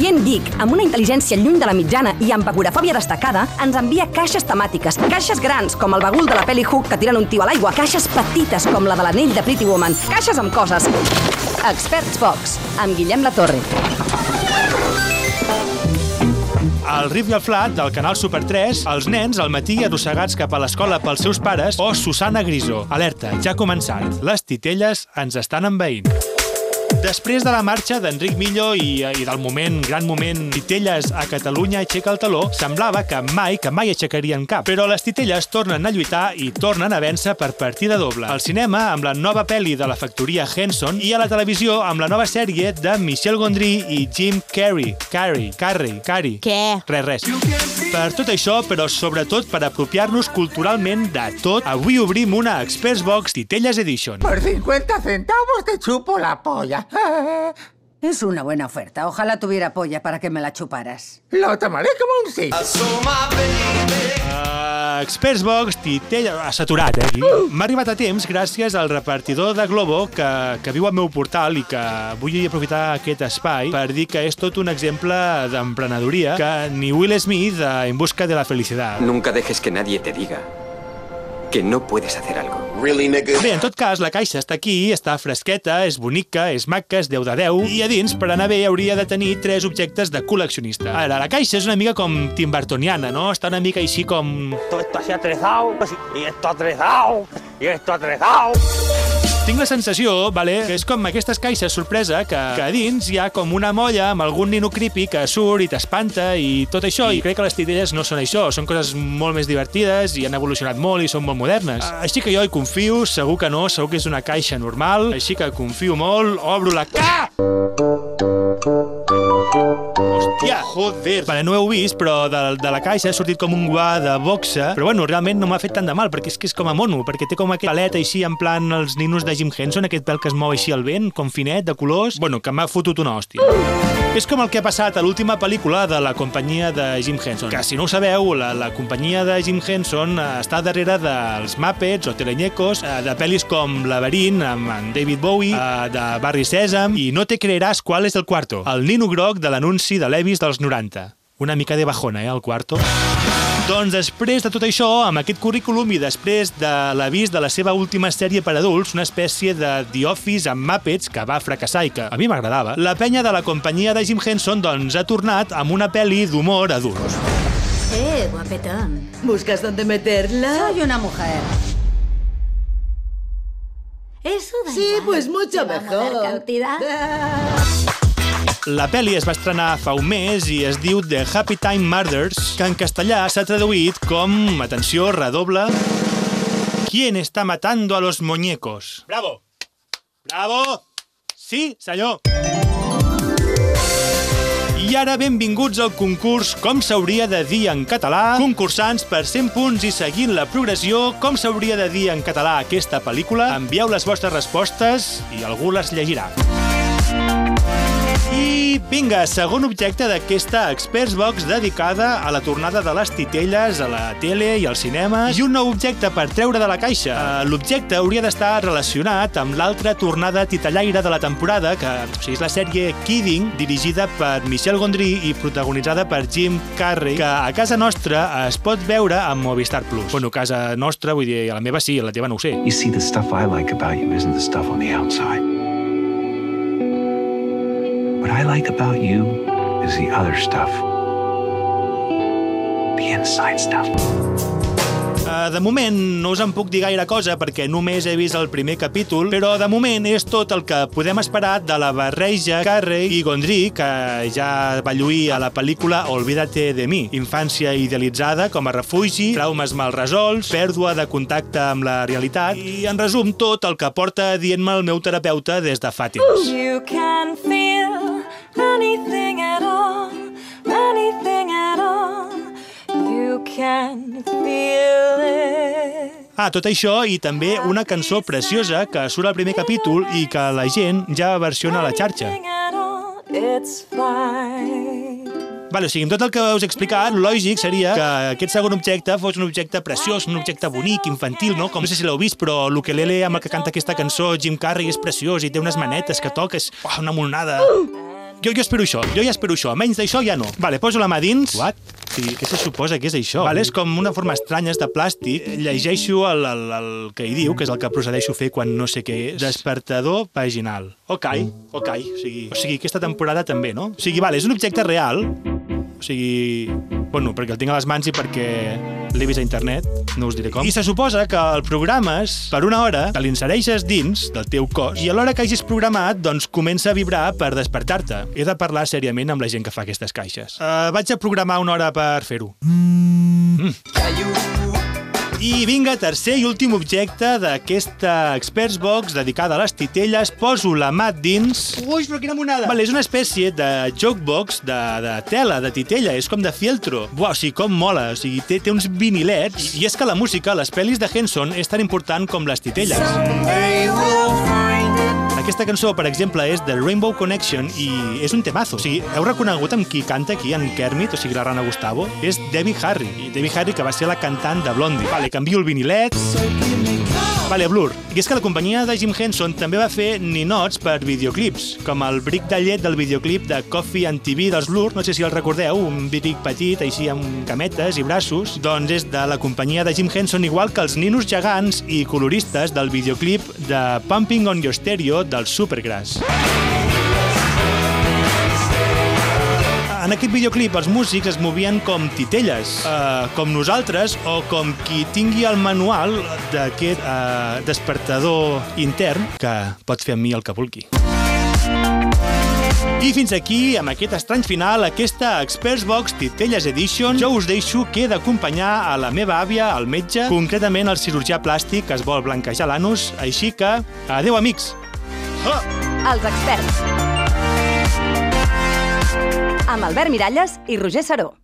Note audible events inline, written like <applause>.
Oient Geek, amb una intel·ligència lluny de la mitjana i amb agorafòbia destacada, ens envia caixes temàtiques. Caixes grans, com el bagul de la pel·li Hook que tiren un tio a l'aigua. Caixes petites, com la de l'anell de Pretty Woman. Caixes amb coses. Experts Fox, amb Guillem La Torre. Al Rif i al Flat, del canal Super 3, els nens al matí arrossegats cap a l'escola pels seus pares o Susana Grisó. Alerta, ja ha començat. Les titelles ens estan envaint. Després de la marxa d'Enric Millo i, i del moment, gran moment, Titelles a Catalunya aixeca el taló, semblava que mai, que mai aixecarien cap. Però les Titelles tornen a lluitar i tornen a vèncer per partida doble. Al cinema, amb la nova pel·li de la factoria Henson, i a la televisió, amb la nova sèrie de Michel Gondry i Jim Carrey. Carrey, Carrey, Carrey. Què? Res, res. Per tot això, però sobretot per apropiar-nos culturalment de tot, avui obrim una Experts Box Titelles Edition. Por 50 centavos te chupo la polla. <laughs> Es una buena oferta. Ojalá tuviera polla para que me la chuparas. Lo tomaré como un sí. Uh, Experts Box, titella... Ha saturat, eh, aquí. M'ha arribat a temps gràcies al repartidor de Globo que, que viu al meu portal i que vull aprofitar aquest espai per dir que és tot un exemple d'emprenedoria que ni Will Smith a En busca de la felicitat. Nunca dejes que nadie te diga que no puedes hacer algo. Bé, en tot cas, la caixa està aquí, està fresqueta, és bonica, és maca, és 10 de 10, i a dins, per anar bé, hauria de tenir tres objectes de col·leccionista. Ara, la caixa és una mica com Tim Burtoniana, no? Està una mica així com... Todo esto así atrezado, y esto atrezado, y esto atrezado. Tinc la sensació, vale, que és com aquestes caixes sorpresa, que, que a dins hi ha com una molla amb algun nino creepy que surt i t'espanta i tot això, i crec que les titelles no són això, són coses molt més divertides i han evolucionat molt i són molt modernes. Així que jo hi confio, segur que no, segur que és una caixa normal, així que confio molt, obro la ca... Hòstia, joder. Vale, no ho heu vist, però de, de la caixa ha sortit com un guà de boxa, però bueno, realment no m'ha fet tant de mal, perquè és que és com a mono, perquè té com aquest paleta així, en plan els ninos de Jim Henson, aquest pèl que es mou així al vent, com finet, de colors... Bueno, que m'ha fotut una hòstia. És com el que ha passat a l'última pel·lícula de la companyia de Jim Henson. Que, si no ho sabeu, la, la companyia de Jim Henson està darrere dels Muppets o Teleñecos, eh, de pel·lis com Laberint, amb en David Bowie, eh, de Barry Sésam, i no te creeràs qual és el quarto. El nino groc de l'anunci de l'Evis dels 90. Una mica de bajona, eh, el quarto. Doncs després de tot això, amb aquest currículum i després de l'avís de la seva última sèrie per adults, una espècie de The Office amb Muppets que va fracassar i que a mi m'agradava, la penya de la companyia de Jim Henson doncs ha tornat amb una pel·li d'humor adult. Eh, guapetón. ¿Buscas dónde meterla? Soy una mujer. Eso da Sí, igual. pues mucho ¿Te vamos a dar mejor. cantidad? <laughs> La pel·li es va estrenar fa un mes i es diu The Happy Time Murders, que en castellà s'ha traduït com, atenció, redoble, ¿Quién está matando a los muñecos? Bravo! Bravo! Sí, senyor! I ara benvinguts al concurs Com s'hauria de dir en català. Concursants per 100 punts i seguint la progressió Com s'hauria de dir en català aquesta pel·lícula. Envieu les vostres respostes i algú les llegirà. Vinga, segon objecte d'aquesta Experts Box dedicada a la tornada de les titelles a la tele i al cinema i un nou objecte per treure de la caixa. Uh, L'objecte hauria d'estar relacionat amb l'altra tornada titellaire de la temporada, que o sigui, és la sèrie Kidding, dirigida per Michel Gondry i protagonitzada per Jim Carrey, que a casa nostra es pot veure amb Movistar Plus. Bueno, casa nostra, vull dir, a la meva sí, a la teva no ho sé. You see, the stuff I like about you isn't the stuff on the outside. What I like about you is the other stuff. The inside stuff. Uh, de moment no us en puc dir gaire cosa perquè només he vist el primer capítol, però de moment és tot el que podem esperar de la barreja Carrey i Gondry, que ja va lluir a la pel·lícula Olvídate de mi. Infància idealitzada com a refugi, traumes mal resolts, pèrdua de contacte amb la realitat i, en resum, tot el que porta dient-me el meu terapeuta des de fa temps. You can anything at all, anything at all. You can feel it. Ah, tot això i també una cançó preciosa que surt al primer capítol i que la gent ja versiona a la xarxa. It's fine. Vale, o sigui, amb tot el que us he explicat, lògic seria que aquest segon objecte fos un objecte preciós, un objecte bonic, infantil, no? Com no sé si l'heu vist, però l'ukelele amb el que canta aquesta cançó Jim Carrey és preciós i té unes manetes que toques, oh, una monada. Jo, jo espero això, jo ja espero això. Menys d'això ja no. Vale, poso la mà dins. What? Sí, què se suposa que és això? Vale, és com una forma estranya, és de plàstic. Llegeixo el, el, el que hi diu, que és el que procedeixo a fer quan no sé què és. Despertador vaginal. Ok, ok. O sigui, o sigui, aquesta temporada també, no? O sigui, vale, és un objecte real, o sigui, bueno, perquè el tinc a les mans i perquè l'he vist a internet, no us diré com. I se suposa que el programes per una hora, te l'insereixes dins del teu cos i a l'hora que hagis programat, doncs comença a vibrar per despertar-te. He de parlar seriament amb la gent que fa aquestes caixes. Uh, vaig a programar una hora per fer-ho. Mm. I vinga, tercer i últim objecte d'aquesta Experts Box dedicada a les titelles. Poso la mà dins... Ui, però quina monada! Vale, és una espècie de jokebox de, de tela, de titella, és com de fieltro. Buah, o sigui, com mola, o sigui, té, té uns vinilets. I, I és que la música, les pel·lis de Henson, és tan important com les titelles. Aquesta cançó, per exemple, és The Rainbow Connection i és un temazo. O sigui, heu reconegut amb qui canta aquí, en Kermit, o sigui, la Rana Gustavo? És Debbie Harry. I Debbie Harry, que va ser la cantant de Blondie. Vale, canvio el vinilet. Vale, Blur. I és que la companyia de Jim Henson també va fer ninots per videoclips, com el bric de llet del videoclip de Coffee and TV dels Blur, no sé si el recordeu, un bric petit, així amb cametes i braços, doncs és de la companyia de Jim Henson, igual que els ninos gegants i coloristes del videoclip de Pumping on Your Stereo del Supergrass. En aquest videoclip els músics es movien com titelles, eh, com nosaltres o com qui tingui el manual d'aquest eh, despertador intern que pot fer amb mi el que vulgui. I fins aquí, amb aquest estrany final, aquesta Experts Box Titelles Edition, jo us deixo que he d'acompanyar a la meva àvia al metge, concretament al cirurgià plàstic que es vol blanquejar l'anus, així que, adeu amics! Ah! Els experts. Amb Albert Miralles i Roger Saró.